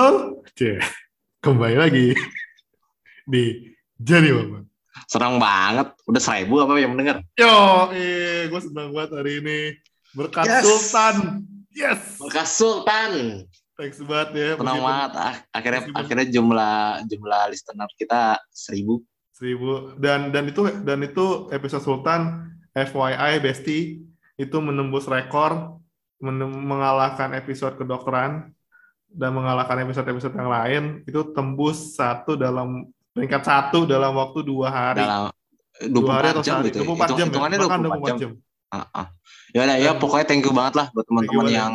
Halo, Cie. Kembali lagi di Jadi Maba. Serang banget. Udah seribu apa yang mendengar? Yo, eh, gue senang banget hari ini. Berkat Yes. Sultan. Yes. Bekas Sultan. Thanks banget ya. Meskipun banget. Ah, Akhirnya meskipun- akhirnya jumlah jumlah listener kita seribu. Seribu. Dan dan itu dan itu episode Sultan FYI Besti itu menembus rekor menem- mengalahkan episode kedokteran dan mengalahkan episode-episode yang lain itu tembus satu dalam peringkat satu dalam waktu dua hari. Dalam dua hari 24 atau jam sehari. gitu. 24 jam ya? Hitungannya Bahkan 24 jam. Ah, ah. Ya udah ya Dan- pokoknya thank you banget lah buat teman-teman ya. yang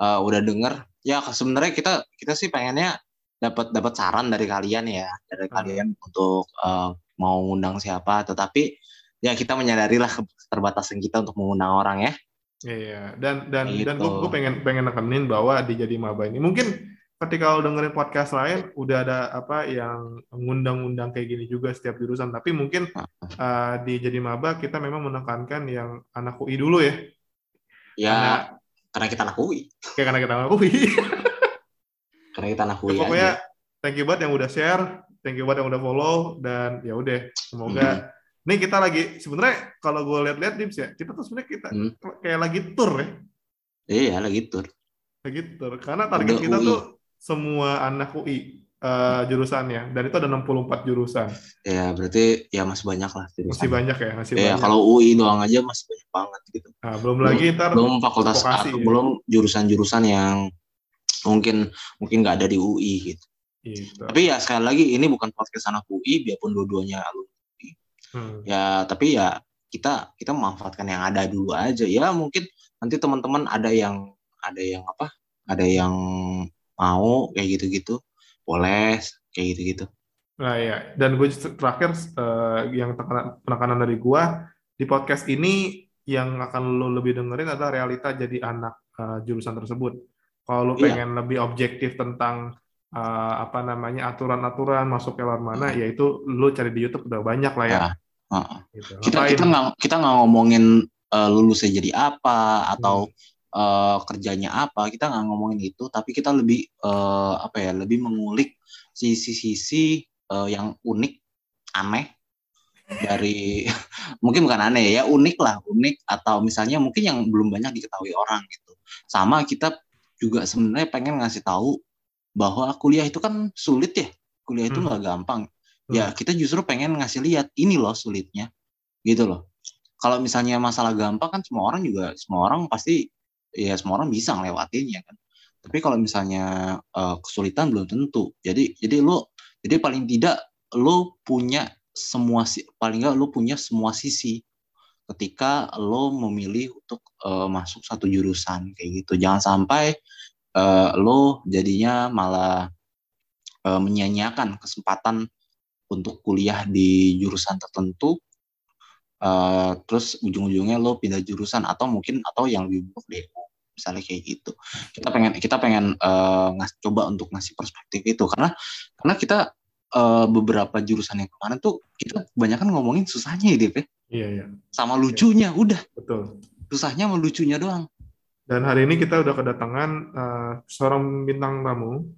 uh, udah denger. Ya sebenarnya kita kita sih pengennya dapat dapat saran dari kalian ya, dari Hmm. kalian untuk uh, mau ngundang siapa, tetapi ya kita menyadari lah keterbatasan kita untuk mengundang orang ya. Iya, dan dan Kayak dan gitu. gue pengen pengen nekenin bahwa di jadi maba ini mungkin ketika lo dengerin podcast lain udah ada apa yang ngundang-undang kayak gini juga setiap jurusan, tapi mungkin uh, di jadi maba kita memang menekankan yang anak UI dulu ya, Ya karena karena kita anak UI. kayak karena kita anak UI. Karena kita anak Ya, UI pokoknya aja. thank you banget yang udah share, thank you banget yang udah follow dan ya udah semoga nih kita lagi sebenarnya kalau gue lihat-lihat Dims ya kita tuh sebenarnya kita Hmm. kayak lagi tour ya. Iya lagi tur. gitu karena target Udah kita UI. tuh semua anak UI eh, jurusannya dan itu ada 64 jurusan Ya berarti ya masih banyak lah jurusan. masih banyak ya masih Ya banyak kalau UI doang aja masih banyak banget gitu. nah, belum lagi ntar Belum fakultas vokasi, ya. belum jurusan-jurusan yang mungkin mungkin nggak ada di UI gitu. gitu. Tapi ya sekali lagi ini bukan podcast anak UI biarpun dua-duanya. Hmm. Ya tapi ya kita kita memanfaatkan yang ada dulu aja. Ya mungkin nanti teman-teman ada yang ada yang apa? Ada yang mau kayak gitu-gitu. Boleh kayak gitu-gitu. nah ya dan gue terakhir eh, yang penekanan dari gue di podcast ini yang akan lo lebih dengerin adalah realita jadi anak eh, jurusan tersebut kalau lo Iya. pengen lebih objektif tentang eh, apa namanya aturan-aturan masuk ke luar mana Hmm. ya itu lo cari di YouTube udah banyak lah ya Ya. Heeh. gitu. kita kita nggak kita nggak ngomongin eh, lulusnya jadi apa atau Hmm. eh, kerjanya apa kita nggak ngomongin itu tapi kita lebih eh, apa ya lebih mengulik sisi-sisi eh, yang unik aneh dari mungkin bukan aneh ya unik lah unik atau misalnya mungkin yang belum banyak diketahui orang gitu sama kita juga sebenarnya pengen ngasih tahu bahwa kuliah itu kan sulit ya kuliah itu Hmm. nggak gampang ya kita justru pengen ngasih lihat ini loh sulitnya gitu loh. Kalau misalnya masalah gampang kan semua orang juga semua orang pasti ya semua orang bisa ngelewatinnya kan. Tapi kalau misalnya eh, kesulitan belum tentu. Jadi jadi lo jadi paling tidak lo punya semua paling nggak lo punya semua sisi ketika lo memilih untuk eh, masuk satu jurusan kayak gitu. Jangan sampai eh, lo jadinya malah eh, menyia-nyiakan kesempatan untuk kuliah di jurusan tertentu eh, terus ujung-ujungnya lo pindah jurusan atau mungkin atau yang lebih buruk deh misalnya kayak gitu. Kita pengen kita pengen eh, ngas- coba untuk ngasih perspektif itu. Karena karena kita eh, beberapa jurusan yang kemarin tuh kita kebanyakan ngomongin susahnya ya Dev, ya. iya iya. Sama lucunya udah. Betul. Susahnya sama lucunya doang. Dan hari ini kita udah kedatangan eh, seorang bintang tamu,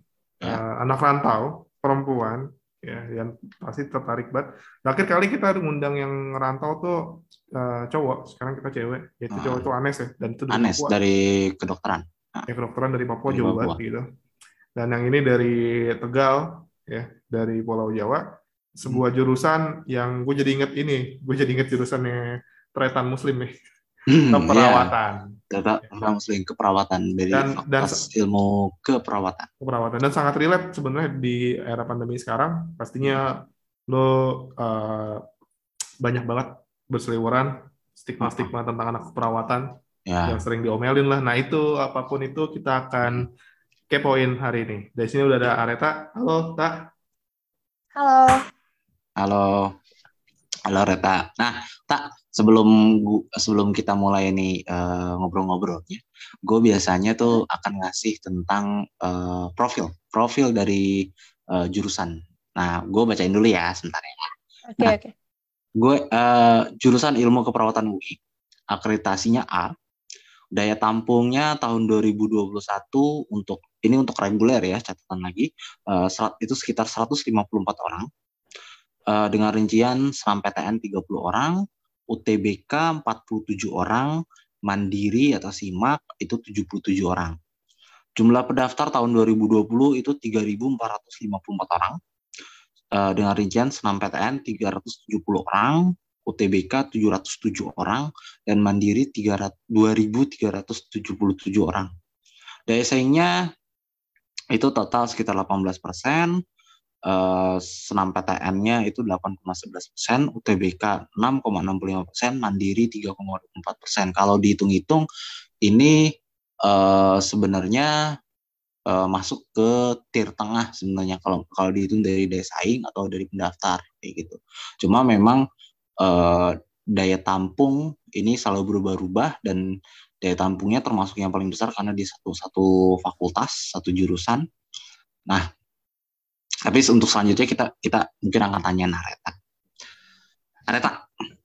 Ya. eh, anak rantau, perempuan, ya, yang pasti tertarik banget. Terakhir kali kita ngundang yang ngerantau tuh eh, cowok, sekarang kita cewek, yaitu Ah. cowok itu Anes ya, dan itu dari Anes Papua. dari kedokteran Ya, kedokteran dari Papua Dari jauh Papua. banget gitu. Dan yang ini dari Tegal, ya, dari Pulau Jawa, sebuah Hmm. jurusan yang gue jadi inget ini, gue jadi inget jurusannya Tretan Muslim nih, Hmm, keperawatan. Data muslim keperawatan dari Dan- dan- fakultas ilmu keperawatan keperawatan dan sangat relate sebenarnya di era pandemi sekarang. Pastinya lo eh, banyak banget berseliweran stigma-stigma tentang anak keperawatan ya. yang sering diomelin lah. Nah itu apa pun itu kita akan kepoin hari ini. Dari sini udah ada Areta. Halo Tak Halo. Halo, halo Reta. Nah, tak sebelum sebelum kita mulai nih eh, ngobrol-ngobrolnya, gue biasanya tuh akan ngasih tentang eh, profil, profil dari eh, jurusan. Nah, gue bacain dulu ya sebentar ya. Oke, Nah. oke. Gue eh, jurusan ilmu keperawatan UI, akreditasinya A. daya tampungnya tahun 2021 untuk ini untuk reguler ya catatan lagi uh, itu sekitar 154 orang uh, dengan rincian senam PTN 30 orang, UTBK 47 orang, Mandiri atau SIMAK itu 77 orang. Jumlah pendaftar tahun 2020 itu 3.454 orang. Uh, dengan rincian senam PTN 370 orang, UTBK 707 orang, dan Mandiri 2.377 orang. Daya saingnya itu total sekitar 18 persen, uh, senam PTN-nya itu 8,11 persen, UTBK 6,65 persen, Mandiri 3,24 persen. Kalau dihitung-hitung, ini uh, sebenarnya uh, masuk ke tier tengah sebenarnya kalau kalau dihitung dari daya saing atau dari pendaftar kayak gitu. Cuma memang uh, daya tampung ini selalu berubah-ubah dan daya tampungnya termasuk yang paling besar karena di satu satu fakultas satu jurusan. Nah, tapi untuk selanjutnya kita kita mungkin akan tanya Nareta. Nareta,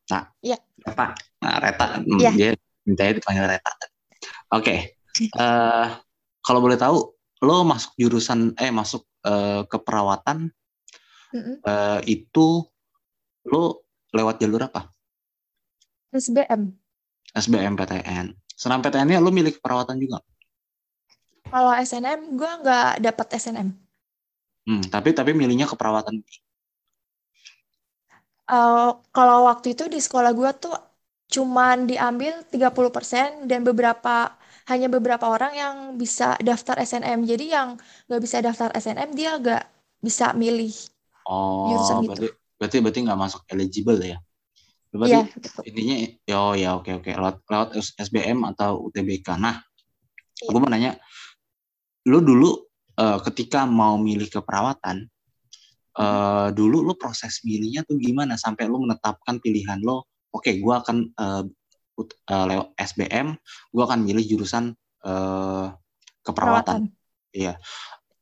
nah, ya. Reta, nah, Reta, ya. dia minta dipanggil Reta. Oke, okay. uh, eh, kalau boleh tahu, lo masuk jurusan eh masuk uh, ke perawatan mm -hmm. uh, itu lo lewat jalur apa? SBM. SBM PTN. Senam PTN-nya lo milik perawatan juga? Kalau SNM, gue nggak dapat SNM. Hmm, tapi tapi milihnya keperawatan. Uh, kalau waktu itu di sekolah gue tuh cuman diambil 30% dan beberapa hanya beberapa orang yang bisa daftar SNM. Jadi yang nggak bisa daftar SNM dia nggak bisa milih oh, jurusan gitu. Berarti berarti berarti nggak masuk eligible ya? Berarti ya, intinya oh ya oke oke lewat lewat SBM atau UTBK. Nah, ya. aku mau nanya, lu dulu uh, ketika mau milih keperawatan uh, dulu lo proses milihnya tuh gimana? Sampai lo menetapkan pilihan lo oke okay, gue akan uh, uh, lewat SBM gue akan milih jurusan uh, keperawatan. Iya.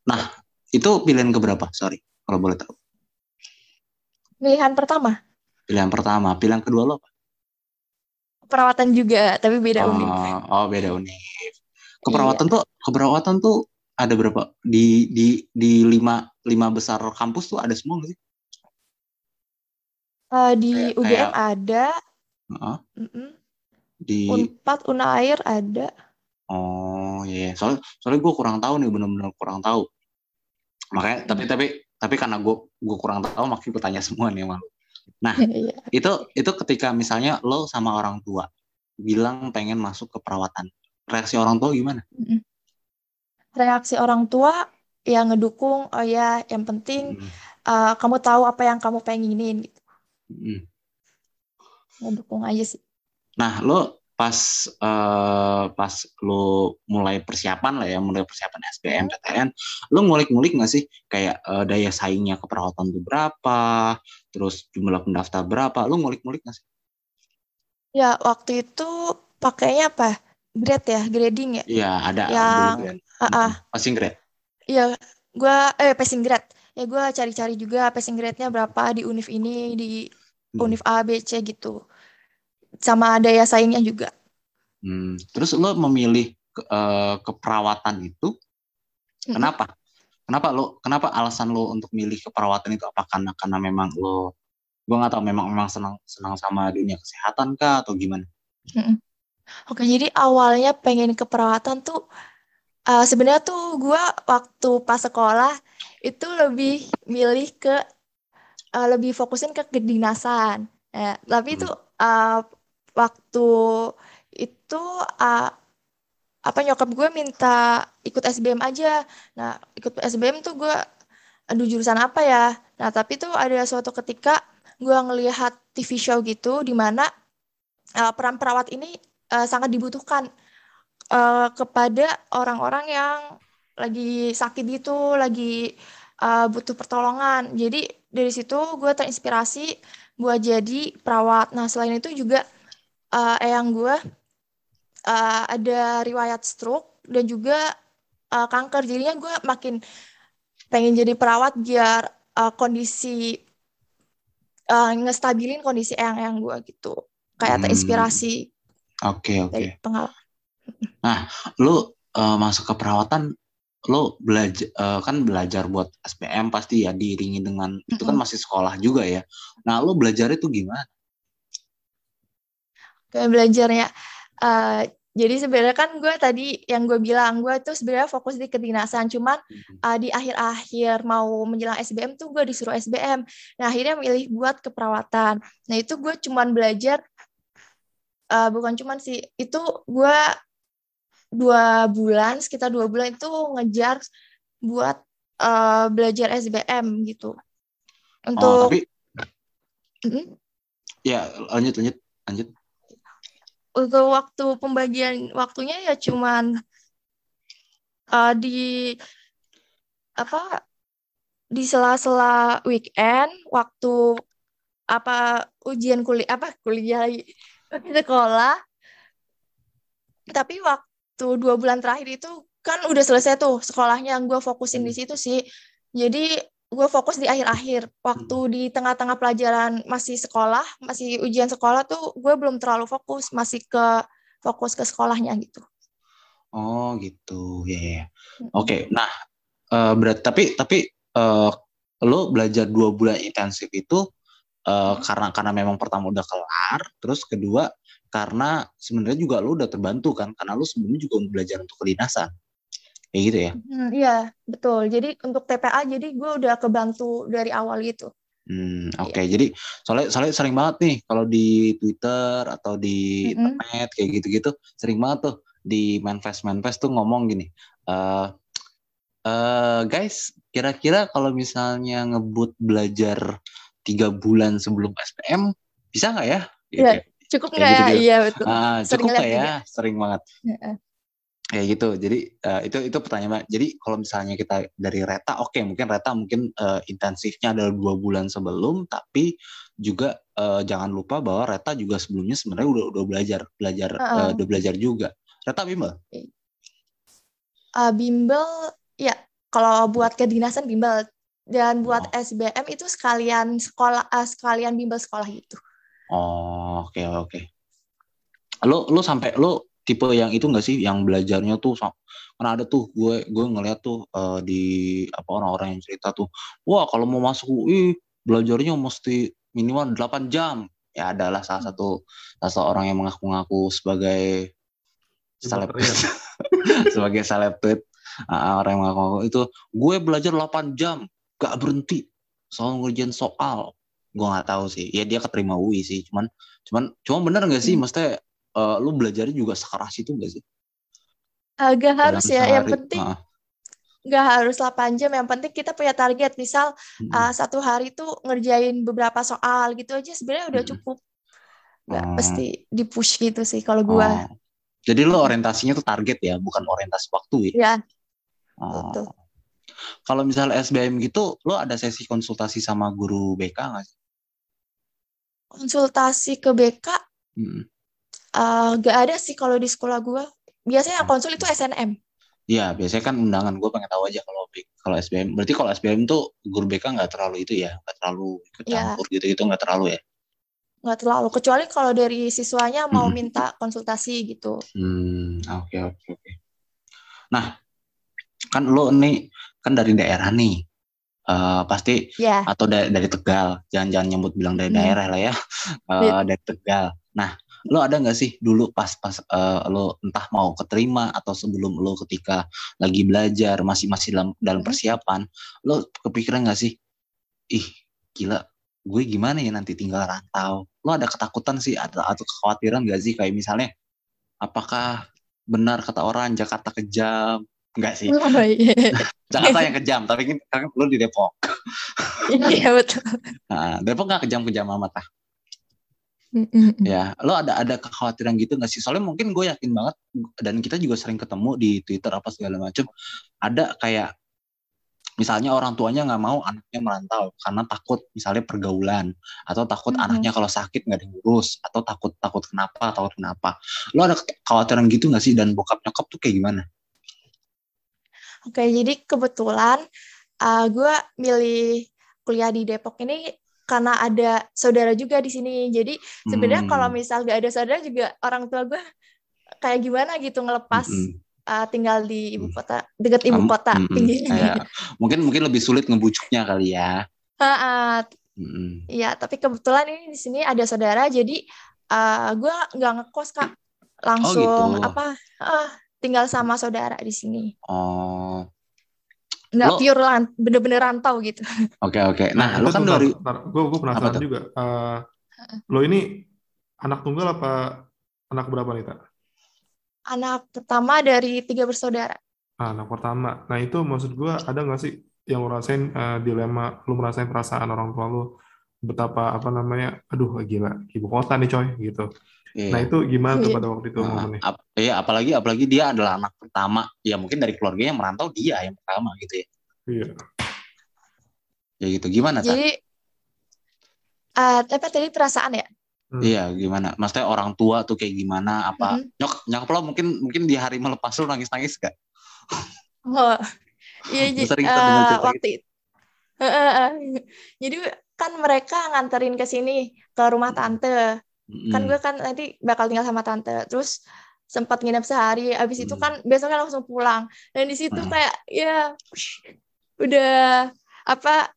Nah itu pilihan keberapa? Sorry kalau boleh tahu. Pilihan pertama? Pilihan pertama. Pilihan kedua lo apa? Keperawatan juga tapi beda oh, univ oh beda univ keperawatan iya. tuh keperawatan tuh ada berapa di di di lima lima besar kampus tuh ada semua nggak sih? Uh, di kayak, UGM kayak, ada. Uh, mm -mm. Di Unpad, Unair ada. Oh iya, yeah. soalnya soalnya gue kurang tahu nih benar-benar kurang tahu. Makanya hmm. tapi tapi tapi karena gue gue kurang tahu makanya gue tanya semua nih malu. Nah yeah. itu itu ketika misalnya lo sama orang tua bilang pengen masuk ke perawatan, reaksi orang tua gimana? Mm -mm reaksi orang tua yang ngedukung oh ya yang penting hmm. uh, kamu tahu apa yang kamu pengenin gitu hmm. ngedukung aja sih nah lo pas uh, pas lo mulai persiapan lah ya mulai persiapan SBM hmm. PTN lo ngulik-ngulik nggak sih kayak uh, daya saingnya keperawatan itu berapa terus jumlah pendaftar berapa lo ngulik-ngulik nggak sih ya waktu itu pakainya apa grade ya grading ya? Iya ada yang uh, uh, passing grade. Iya gue eh passing grade. Ya gue cari-cari juga passing grade-nya berapa di univ ini di hmm. univ A B C gitu. Sama daya saingnya juga. Hmm. terus lo memilih ke, uh, keperawatan itu hmm. kenapa? Kenapa lo kenapa alasan lo untuk milih keperawatan itu? Apa karena karena memang lo gue nggak tahu memang memang senang senang sama dunia kesehatan kah atau gimana? Hmm. Oke, jadi awalnya pengen ke perawatan tuh uh, sebenarnya tuh gue waktu pas sekolah itu lebih milih ke uh, lebih fokusin ke kedinasan. Ya, tapi itu uh, waktu itu uh, apa nyokap gue minta ikut SBM aja. Nah, ikut SBM tuh gue aduh jurusan apa ya. Nah, tapi tuh ada suatu ketika gue ngelihat TV show gitu di mana uh, peran perawat ini uh, sangat dibutuhkan uh, kepada orang-orang yang lagi sakit gitu, lagi uh, butuh pertolongan. Jadi dari situ gue terinspirasi buat jadi perawat. Nah selain itu juga uh, eyang gue uh, ada riwayat stroke dan juga uh, kanker. Jadinya gue makin pengen jadi perawat biar uh, kondisi uh, ngestabilin kondisi eyang-eyang gue gitu. Kayak hmm. Oke, okay, oke. Okay. Pengalaman. Nah, lu uh, masuk ke perawatan, lu belajar uh, kan belajar buat SPM pasti ya diiringi dengan itu kan masih sekolah juga ya. Nah, lu belajar itu gimana? Kayak belajarnya uh, jadi sebenarnya kan gue tadi yang gue bilang gue tuh sebenarnya fokus di kedinasan, cuman uh, di akhir-akhir mau menjelang SBM tuh gue disuruh SBM. Nah akhirnya milih buat keperawatan. Nah itu gue cuman belajar uh, bukan cuman sih itu gue dua bulan sekitar dua bulan itu ngejar buat uh, belajar SBM gitu. Untuk oh, tapi hmm? ya lanjut lanjut lanjut untuk waktu pembagian waktunya ya cuman uh, di apa di sela-sela weekend waktu apa ujian kuliah apa kuliah sekolah tapi waktu dua bulan terakhir itu kan udah selesai tuh sekolahnya gue fokusin di hmm. situ sih jadi gue fokus di akhir-akhir waktu hmm. di tengah-tengah pelajaran masih sekolah masih ujian sekolah tuh gue belum terlalu fokus masih ke fokus ke sekolahnya gitu oh gitu ya yeah, yeah. oke okay. nah uh, berat tapi tapi uh, lo belajar dua bulan intensif itu uh, karena karena memang pertama udah kelar terus kedua karena sebenarnya juga lo udah terbantu kan karena lo sebelumnya juga belajar untuk kedinasan kayak gitu ya hmm, iya betul jadi untuk TPA jadi gue udah kebantu dari awal gitu Hmm, oke. Okay. Iya. Jadi soalnya soalnya sering banget nih kalau di Twitter atau di mm-hmm. internet kayak gitu-gitu sering banget tuh di manifest manifest tuh ngomong gini. Uh, uh, guys, kira-kira kalau misalnya ngebut belajar tiga bulan sebelum SPM bisa nggak ya? Gitu. Ya, cukup nggak ya? Iya betul. Ah, cukup nggak ya? Sering banget. Ya kayak gitu jadi uh, itu itu pertanyaan jadi kalau misalnya kita dari reta oke okay, mungkin reta mungkin uh, intensifnya adalah dua bulan sebelum tapi juga uh, jangan lupa bahwa reta juga sebelumnya sebenarnya udah udah belajar belajar uh -uh. Uh, udah belajar juga reta bimbel uh, bimbel ya kalau buat kedinasan bimbel dan buat oh. SBM itu sekalian sekolah uh, sekalian bimbel sekolah itu oh oke okay, oke. Okay. lo lo sampai lo tipe yang itu enggak sih? Yang belajarnya tuh karena ada tuh gue gue ngeliat tuh uh, di apa orang-orang yang cerita tuh wah kalau mau masuk UI belajarnya mesti minimal 8 jam. Ya adalah salah satu salah satu orang yang mengaku-ngaku sebagai seleb sebagai seleb tweet. Uh, orang yang mengaku itu gue belajar 8 jam gak berhenti soal ngerjain soal gue nggak tahu sih ya dia keterima UI sih cuman cuman cuman bener nggak sih hmm. maksudnya uh, lu belajarnya juga sekeras itu gak sih? Agak harus ya, sehari, yang penting uh. nggak harus 8 jam, yang penting kita punya target. Misal hmm. uh, satu hari tuh ngerjain beberapa soal gitu aja sebenarnya udah hmm. cukup. Nggak hmm. pasti di push gitu sih kalau gua. Oh. Jadi lo orientasinya tuh target ya, bukan orientasi waktu ya? Iya. Oh. Kalau misalnya SBM gitu, lo ada sesi konsultasi sama guru BK nggak sih? Konsultasi ke BK? Hmm. Uh, gak ada sih kalau di sekolah gue. Biasanya yang konsul itu SNM. Iya, biasanya kan undangan gue pengen tahu aja kalau kalau SBM. Berarti kalau SBM tuh guru BK nggak terlalu itu ya, nggak terlalu ikut iya. campur ya. gitu-gitu nggak terlalu ya? Nggak terlalu. Kecuali kalau dari siswanya mau hmm. minta konsultasi gitu. Hmm, oke okay, oke okay, oke. Okay. Nah, kan lo nih kan dari daerah nih. Uh, pasti yeah. atau da dari Tegal, jangan-jangan nyebut bilang dari hmm. daerah lah ya, uh, dari Tegal. Nah, lo ada nggak sih dulu pas pas uh, lo entah mau keterima atau sebelum lo ketika lagi belajar masih masih dalam dalam hmm. persiapan lo kepikiran nggak sih ih gila gue gimana ya nanti tinggal rantau lo ada ketakutan sih atau, atau kekhawatiran gak sih kayak misalnya apakah benar kata orang Jakarta kejam enggak sih oh, iya. Jakarta yang kejam tapi kan, kan lo di Depok iya betul nah, Depok nggak kejam-kejam amat ah Ya, lo ada ada kekhawatiran gitu nggak sih? Soalnya mungkin gue yakin banget dan kita juga sering ketemu di Twitter apa segala macam. Ada kayak misalnya orang tuanya nggak mau anaknya merantau karena takut misalnya pergaulan atau takut mm -hmm. anaknya kalau sakit nggak diurus atau takut takut kenapa takut kenapa. Lo ada kekhawatiran gitu nggak sih dan bokap nyokap tuh kayak gimana? Oke, jadi kebetulan uh, gue milih kuliah di Depok ini karena ada saudara juga di sini. Jadi sebenarnya hmm. kalau misal gak ada saudara juga orang tua gue kayak gimana gitu ngelepas Mm-mm. uh, tinggal di ibu Mm. kota deket ibu kota mm-mm. pinggirnya. Kayak, mungkin mungkin lebih sulit ngebujuknya kali ya. Mm-mm. Iya, tapi kebetulan ini di sini ada saudara, jadi uh, gue nggak ngekos kak, langsung gitu. apa ah, tinggal sama saudara di sini, Oh, nggak Lo- pure lan, bener-bener rantau gitu. oke oke. Nah, lu itu kan bentar, dari bentar. Gue gue penasaran juga. Eh, lo ini anak tunggal apa anak berapa nih, Tak? Anak pertama dari tiga bersaudara. Ah, anak pertama. Nah, itu maksud gue ada nggak sih yang lo rasain eh, dilema, lo merasain perasaan orang tua lo betapa apa namanya, aduh gila, ibu kota nih coy, gitu. Iya. Nah, itu gimana tuh Iya. pada waktu itu Nah, momennya? ap- iya, apalagi apalagi dia adalah anak pertama. Ya mungkin dari keluarganya yang merantau dia yang pertama gitu ya. Iya. Ya gitu. Gimana? Jadi, uh, apa tadi perasaan ya? Hmm. Iya, gimana? Maksudnya orang tua tuh kayak gimana? Apa Mhm. nyok nyokap lo mungkin mungkin di hari melepas lo nangis-nangis gak? Oh, iya, kita dengar eh, waktu itu. Jadi kan mereka nganterin ke sini ke rumah tante. Kan Mm-mm. gue kan nanti bakal tinggal sama tante. Terus sempat nginep sehari. Abis itu Hmm. kan besoknya langsung pulang. Dan di situ Hmm. kayak ya udah apa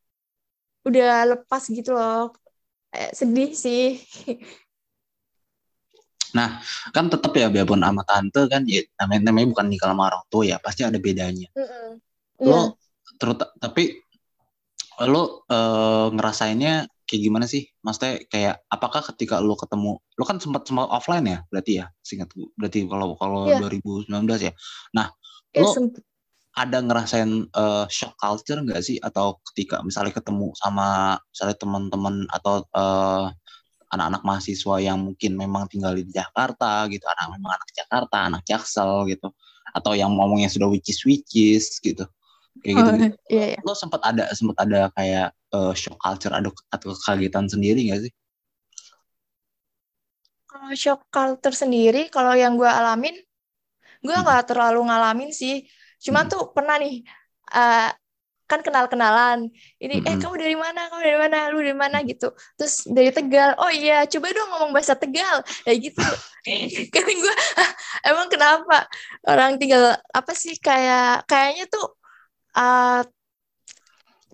udah lepas gitu loh. Eh, sedih sih. kan tetap ya biarpun sama tante kan ya namanya, namanya bukan nikah sama orang tua ya pasti ada bedanya Iya. lo terus tapi lo eh, ngerasainnya kayak gimana sih? Maksudnya kayak apakah ketika lo ketemu lo kan sempat sempat offline ya berarti ya? Singkat berarti kalau kalau Iya. 2019 ya? Ya, lo- sempet. ada ngerasain eh, shock culture nggak sih? Atau ketika misalnya ketemu sama misalnya teman-teman atau eh, anak-anak mahasiswa yang mungkin memang tinggal di Jakarta gitu anak memang anak Jakarta anak Jaksel gitu atau yang ngomongnya sudah which is gitu kayak gitu, gitu. Iya, iya. lo sempat ada sempat ada kayak eh, shock culture atau atau kekagetan sendiri nggak sih Kalau shock culture sendiri, kalau yang gue alamin, gue Hmm. nggak terlalu ngalamin sih. Cuma Hmm. tuh pernah nih, eh, kan kenal-kenalan. Ini, eh Mm-mm. kamu dari mana? Kamu dari mana? Lu dari mana? Gitu. Terus dari Tegal. Oh iya, coba dong ngomong bahasa Tegal. Kayak gitu. kan gue, "Hah, emang kenapa? Orang tinggal apa sih kayak kayaknya tuh eh,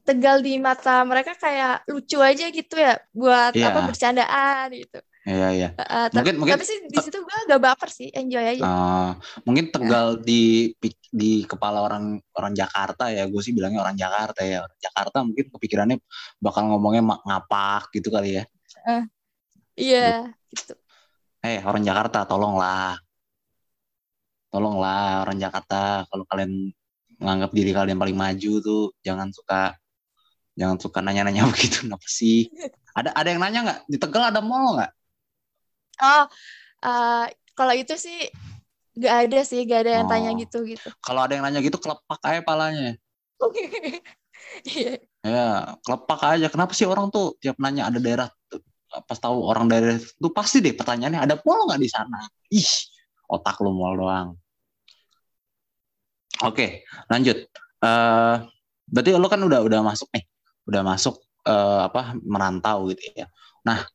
Tegal di mata mereka kayak lucu aja gitu ya buat Iya. apa bercandaan gitu. Iya iya. Uh, ta- Mungkin- mungkin- tapi sih di situ gue gak baper sih, enjoy aja. Eh, mungkin Tegal di pik- di kepala orang orang Jakarta ya, gue sih bilangnya orang Jakarta ya. Orang Jakarta mungkin kepikirannya bakal ngomongnya ngapak gitu kali ya. Iya, gitu. Eh orang Jakarta tolonglah, tolonglah orang Jakarta kalau kalian menganggap diri kalian paling maju tuh jangan suka jangan suka nanya-nanya begitu kenapa sih? Ada ada yang nanya nggak di Tegal ada mall nggak? Oh, uh, kalau itu sih gak ada sih, gak ada yang tanya Oh. gitu gitu. Kalau ada yang nanya gitu kelepak aja palanya. Iya, Ya, kelepak aja. Kenapa sih orang tuh tiap nanya ada daerah pas tahu orang daerah itu pasti deh pertanyaannya ada mall nggak di sana? Ih, otak lu mall doang. Oke, lanjut. Eh, berarti lo kan udah udah masuk nih, udah masuk eh, apa merantau gitu ya. Nah,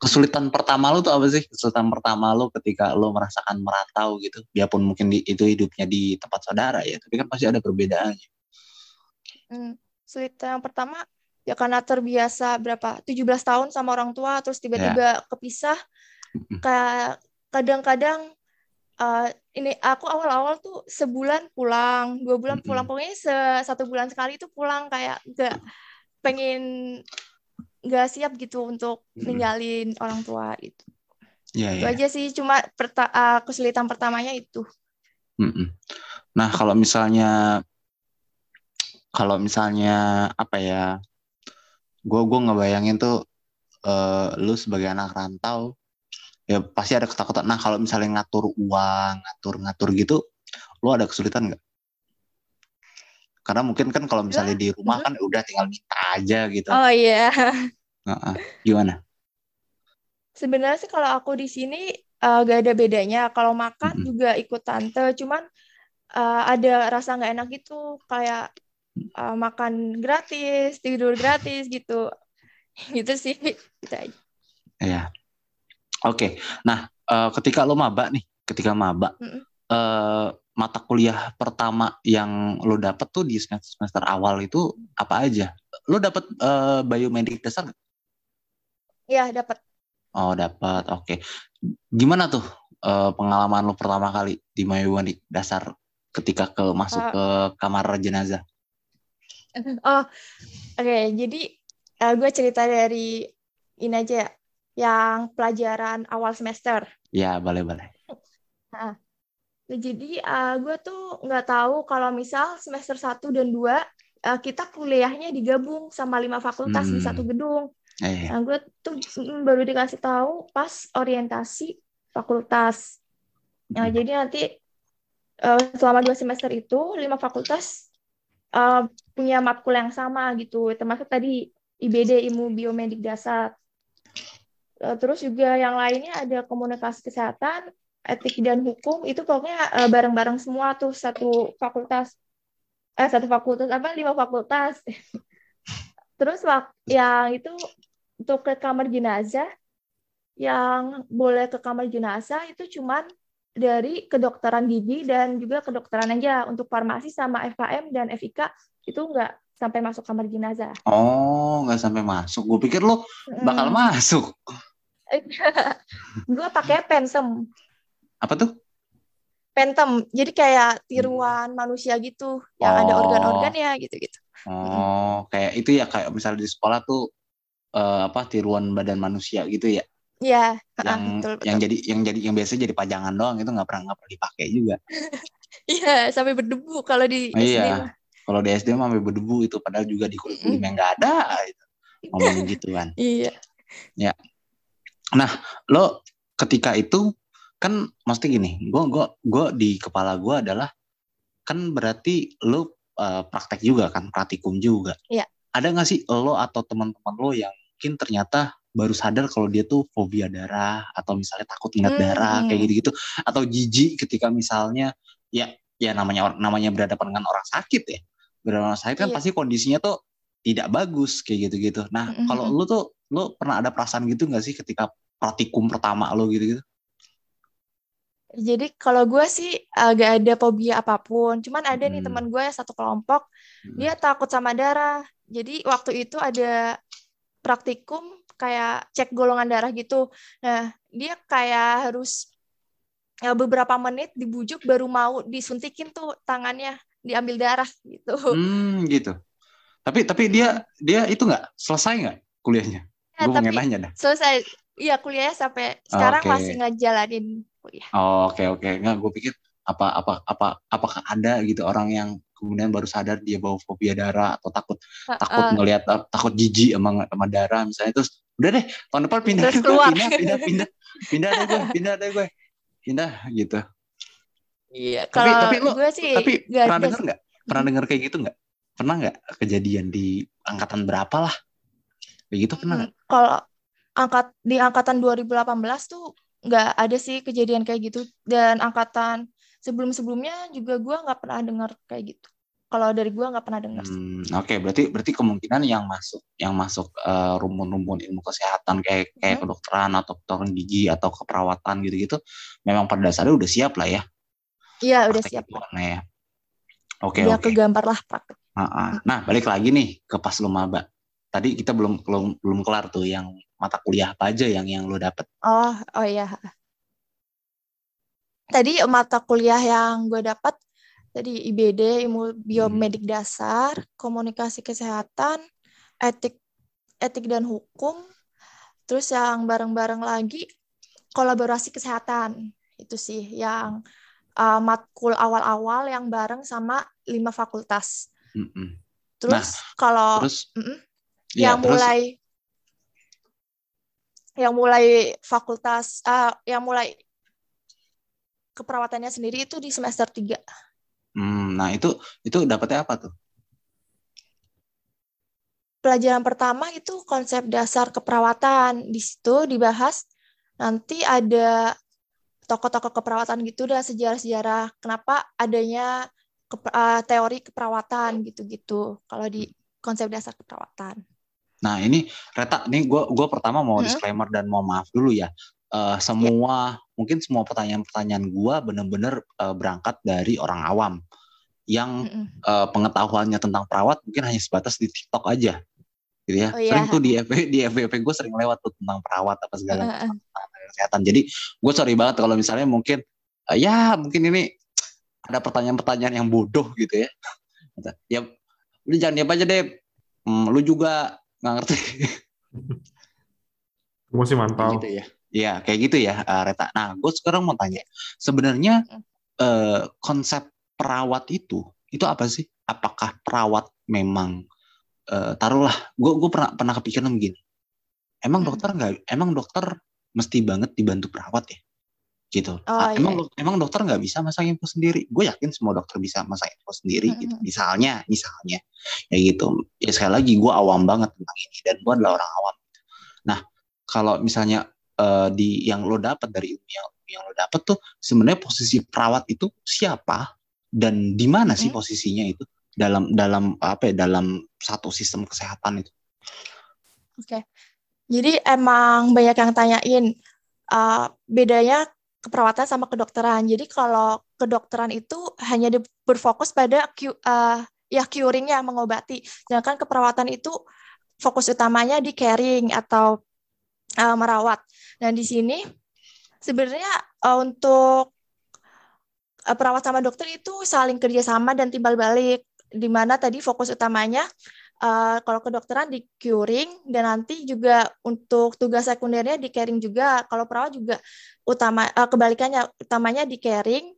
kesulitan pertama lo tuh apa sih? Kesulitan pertama lo ketika lo merasakan merantau gitu, biarpun mungkin di, itu hidupnya di tempat saudara ya, tapi kan pasti ada perbedaannya. Hmm, sulit yang pertama ya karena terbiasa berapa 17 tahun sama orang tua terus tiba-tiba kepisah Mm-mm. kayak kadang-kadang uh, ini aku awal-awal tuh sebulan pulang dua bulan pulang pokoknya se- satu bulan sekali tuh pulang kayak gak pengen nggak siap gitu untuk Mm-mm. ninggalin orang tua itu Iya, itu iya. aja sih cuma perta- uh, kesulitan pertamanya itu Mm-mm. Nah, kalau misalnya kalau misalnya apa ya? Gue gue ngebayangin tuh eh, lu sebagai anak rantau ya pasti ada ketakutan. Nah, kalau misalnya ngatur uang, ngatur-ngatur gitu, lu ada kesulitan nggak? Karena mungkin kan kalau misalnya di rumah kan udah tinggal minta aja gitu. oh iya. Gimana? Sebenarnya sih kalau aku di sini eh, gak ada bedanya. Kalau makan Mm-mm. juga ikut tante, cuman eh, ada rasa nggak enak gitu, kayak eh, makan gratis, tidur gratis gitu, gitu sih. Gitu aja. Iya. Oke. Nah, eh, ketika lo maba nih, ketika maba Mm-mm. eh, mata kuliah pertama yang lo dapet tuh di semester semester awal itu apa aja? Lo dapet eh, biomedik dasar? Iya, dapat. Oh dapat, oke. Gimana tuh eh, pengalaman lo pertama kali di biomedik dasar ketika ke masuk Eh. ke kamar jenazah? Oh, oke. Jadi gue cerita dari ini aja ya, yang pelajaran awal semester. Ya boleh boleh. Nah, jadi gue tuh nggak tahu kalau misal semester 1 dan 2 eh, kita kuliahnya digabung sama lima fakultas di Hmm. satu gedung. Eh, Nah, gue tuh mm, baru dikasih tahu pas orientasi fakultas. Nah, Mm. jadi nanti eh, selama dua semester itu lima fakultas eh, punya matkul yang sama gitu, termasuk tadi IBD ilmu biomedik dasar. Eh, terus juga yang lainnya ada komunikasi kesehatan, etik dan hukum itu pokoknya eh, bareng-bareng semua tuh satu fakultas. Eh satu fakultas apa lima fakultas. Terus yang itu untuk ke kamar jenazah yang boleh ke kamar jenazah itu cuman dari kedokteran gigi dan juga kedokteran aja untuk farmasi sama FKM dan FIK itu nggak sampai masuk kamar jenazah. Oh nggak sampai masuk. Gue pikir lo bakal Mm. masuk. gue pakai pensem, Apa tuh? pentem. Jadi kayak tiruan manusia gitu yang ada Hmm. Oh. organ-organnya gitu-gitu. Oh kayak itu ya kayak misalnya di sekolah tuh eh, apa tiruan badan manusia gitu ya? Iya, Yang betul betul. yang jadi yang jadi yang biasa jadi pajangan doang itu nggak pernah nggak pernah dipakai juga. Iya, sampai berdebu kalau di Oh, iya. Kalau di SD mah sampai berdebu itu padahal juga di kurikulum yang nggak ada gitu. ngomongin gituan. Iya. Lo ketika itu kan mesti gini, gue gua gua di kepala gue adalah kan berarti lo eh, praktek juga kan, praktikum juga. Iya. Ada nggak sih lo atau teman-teman lo yang mungkin ternyata baru sadar kalau dia tuh fobia darah atau misalnya takut ngeliat Hmm. darah kayak gitu-gitu atau jijik ketika misalnya ya ya namanya namanya berhadapan dengan orang sakit ya orang sakit kan Iya. pasti kondisinya tuh tidak bagus kayak gitu-gitu nah Mm-mm. kalau lu tuh lu pernah ada perasaan gitu nggak sih ketika praktikum pertama lo gitu-gitu Jadi kalau gue sih agak ada fobia apa pun. Cuman ada nih Hmm. teman gue yang satu kelompok, Hmm. dia takut sama darah. Jadi waktu itu ada praktikum kayak cek golongan darah gitu. Nah, dia kayak harus ya, beberapa menit dibujuk baru mau disuntikin tuh tangannya diambil darah gitu. Hmm, gitu. Tapi tapi dia dia itu nggak selesai nggak kuliahnya? Ya, Gue pengen nanya dah. selesai. Iya kuliahnya sampai sekarang Oke. masih ngejalanin kuliah. Oh, Oke oke nggak gue pikir apa apa apa apakah ada gitu orang yang kemudian baru sadar dia bawa fobia darah atau takut takut Heeh. ngelihat takut jijik sama sama darah misalnya terus udah deh tahun depan pindah Terus keluar. pindah pindah pindah pindah deh gue pindah deh gue pindah gitu. Iya, Tapi- kalau tapi lu- gue sih Tapi nggak pernah denger nggak? Pernah denger kayak gitu nggak? Pernah nggak kejadian di angkatan berapa lah? Kayak gitu pernah nggak? Hmm, Kalau angkat di angkatan 2018 tuh nggak ada sih kejadian kayak gitu dan angkatan sebelum-sebelumnya juga gua nggak pernah dengar kayak gitu. Kalau dari gua nggak pernah dengar. sih. Hmm, Oke, berarti berarti kemungkinan yang masuk yang masuk eh, rumpun-rumpun ilmu kesehatan kayak kayak Mhm. kedokteran atau kedokteran gigi atau keperawatan gitu-gitu, memang pada dasarnya udah siap lah ya. Iya udah siap. ya. Oke Udah oke. kegambar lah praktek. Ah, ah. Nah balik lagi nih ke pas lu maba. Tadi kita belum belum belum kelar tuh yang mata kuliah apa aja yang yang lu dapet. Oh oh iya. Tadi mata kuliah yang gue dapat tadi IBD ilmu biomedik dasar, komunikasi kesehatan, etik etik dan hukum. Terus yang bareng-bareng lagi kolaborasi kesehatan. Itu sih yang uh, matkul awal-awal yang bareng sama lima fakultas. Mm-mm. Terus kalau Terus Mm-mm. ya, yang terus mulai yang mulai fakultas ah yang mulai keperawatannya sendiri itu di semester 3. Hmm, nah itu itu dapetnya apa tuh? Pelajaran pertama itu konsep dasar keperawatan. Di situ dibahas nanti ada tokoh-tokoh keperawatan gitu dan sejarah-sejarah kenapa adanya kepe- ah, teori keperawatan gitu-gitu kalau di konsep dasar keperawatan. Nah ini Reta, nih gue gua pertama mau Hmm. disclaimer dan mau maaf dulu ya. uh, semua yeah. mungkin semua pertanyaan-pertanyaan gue bener-bener uh, berangkat dari orang awam yang mm -mm. Uh, pengetahuannya tentang perawat mungkin hanya sebatas di TikTok aja gitu ya. Oh, iya. Sering tuh di FB di FBP gue sering lewat tuh tentang perawat apa segala uh, uh. Kesehatan. Jadi gue sorry banget kalau misalnya mungkin uh, ya mungkin ini ada pertanyaan-pertanyaan yang bodoh gitu ya. ya lu jangan diam aja deh. Hmm, lu juga nggak ngerti. Gue sih mantau. Gitu ya. Iya, kayak gitu ya, uh, Reta. Nah, gue sekarang mau tanya, sebenarnya uh, konsep perawat itu, itu apa sih? Apakah perawat memang uh, taruhlah gue gue pernah pernah kepikiran begini emang hmm. dokter nggak emang dokter mesti banget dibantu perawat ya. Gitu. Oh, nah, iya. emang emang dokter nggak bisa masak info sendiri? Gue yakin semua dokter bisa masak info sendiri hmm. gitu. Misalnya misalnya. Ya gitu. Ya sekali lagi gue awam banget tentang ini dan gue adalah orang awam. Nah kalau misalnya uh, di yang lo dapat dari ilmu yang, yang lo dapat tuh sebenarnya posisi perawat itu siapa? Dan di mana sih posisinya itu? Dalam dalam apa ya dalam satu sistem kesehatan itu. Oke, okay. Jadi emang banyak yang tanyain uh, bedanya keperawatan sama kedokteran. Jadi kalau kedokteran itu hanya berfokus pada uh, ya curingnya mengobati, sedangkan keperawatan itu fokus utamanya di caring atau uh, merawat. Dan di sini sebenarnya uh, untuk perawat sama dokter itu saling kerjasama dan timbal balik di mana tadi fokus utamanya uh, kalau kedokteran di curing dan nanti juga untuk tugas sekundernya di caring juga. Kalau perawat juga utama uh, kebalikannya utamanya di caring,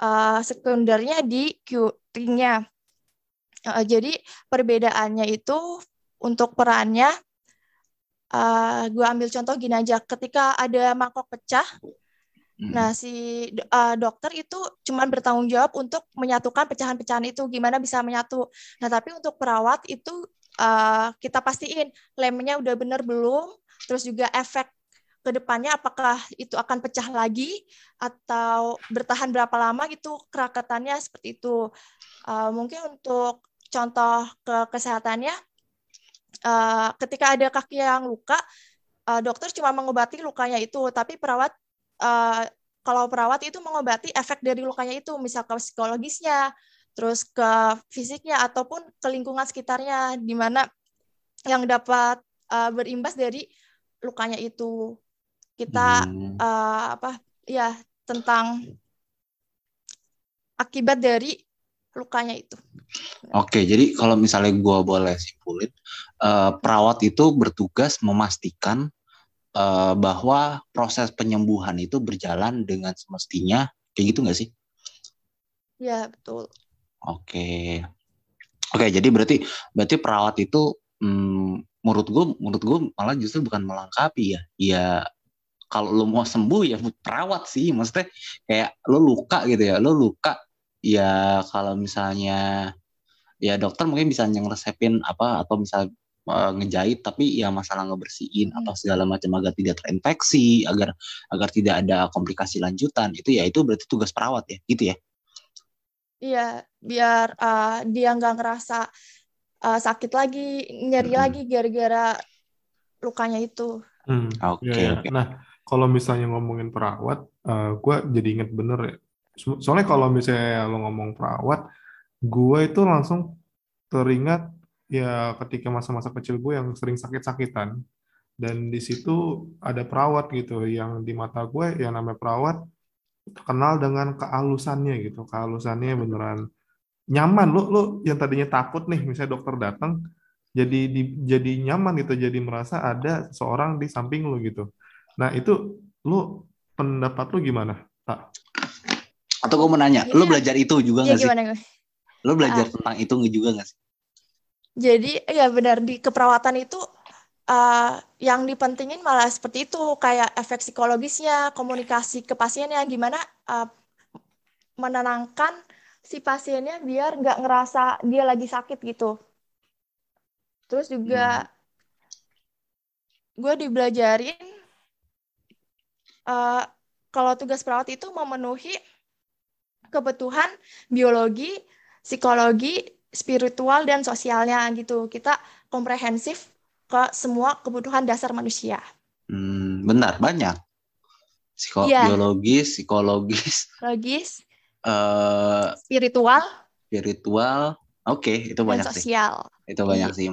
uh, sekundernya di curingnya. Uh, jadi perbedaannya itu untuk perannya uh, gue ambil contoh gini aja ketika ada mangkok pecah Hmm. Nah, si uh, dokter itu cuma bertanggung jawab untuk menyatukan pecahan-pecahan itu, gimana bisa menyatu. Nah, tapi untuk perawat itu uh, kita pastiin lemnya udah benar belum, terus juga efek ke depannya apakah itu akan pecah lagi atau bertahan berapa lama gitu kerakatannya seperti itu. Uh, mungkin untuk contoh ke kesehatannya, uh, ketika ada kaki yang luka, dokter cuma mengobati lukanya itu, tapi perawat uh, kalau perawat itu mengobati efek dari lukanya itu, misal ke psikologisnya, terus ke fisiknya ataupun ke lingkungan sekitarnya, di mana yang dapat uh, berimbas dari lukanya itu. Kita hmm. uh, apa ya tentang akibat dari lukanya itu. Oke, jadi kalau misalnya gue boleh simpulin, uh, perawat itu bertugas memastikan uh, bahwa proses penyembuhan itu berjalan dengan semestinya kayak gitu nggak sih? Ya betul. Oke, oke jadi berarti berarti perawat itu hmm, menurut gue menurut gue malah justru bukan melengkapi ya. Ya kalau lo mau sembuh ya perawat sih, maksudnya kayak lo luka gitu ya, lo luka ya kalau misalnya ya dokter mungkin bisa ngeresepin apa atau misal uh, ngejahit tapi ya masalah ngebersihin hmm. atau segala macam agar tidak terinfeksi agar agar tidak ada komplikasi lanjutan itu ya itu berarti tugas perawat ya gitu ya iya biar uh, dia nggak ngerasa uh, sakit lagi nyeri hmm. lagi gara-gara lukanya itu hmm. oke okay, ya, ya. okay. nah kalau misalnya ngomongin perawat uh, gue jadi inget bener ya soalnya kalau misalnya lo ngomong perawat gue itu langsung teringat ya ketika masa-masa kecil gue yang sering sakit-sakitan. Dan di situ ada perawat gitu yang di mata gue yang namanya perawat terkenal dengan kealusannya gitu. Kealusannya beneran nyaman. Lo lo yang tadinya takut nih misalnya dokter datang jadi di, jadi nyaman gitu jadi merasa ada seorang di samping lo gitu. Nah itu lo pendapat lo gimana tak atau gue mau nanya ya, lo belajar itu juga iya, nggak ya, sih lo belajar uh, tentang itu juga nggak sih jadi ya benar di keperawatan itu uh, yang dipentingin malah seperti itu kayak efek psikologisnya, komunikasi ke pasiennya gimana uh, menenangkan si pasiennya biar nggak ngerasa dia lagi sakit gitu. Terus juga hmm. gue dibelajarin uh, kalau tugas perawat itu memenuhi kebutuhan biologi, psikologi, spiritual dan sosialnya gitu. Kita komprehensif ke semua kebutuhan dasar manusia. Hmm, benar banyak. Psiko- Iya. biologis, psikologis, logis, eh spiritual, spiritual. Oke, itu dan banyak sih. sosial. Itu banyak sih.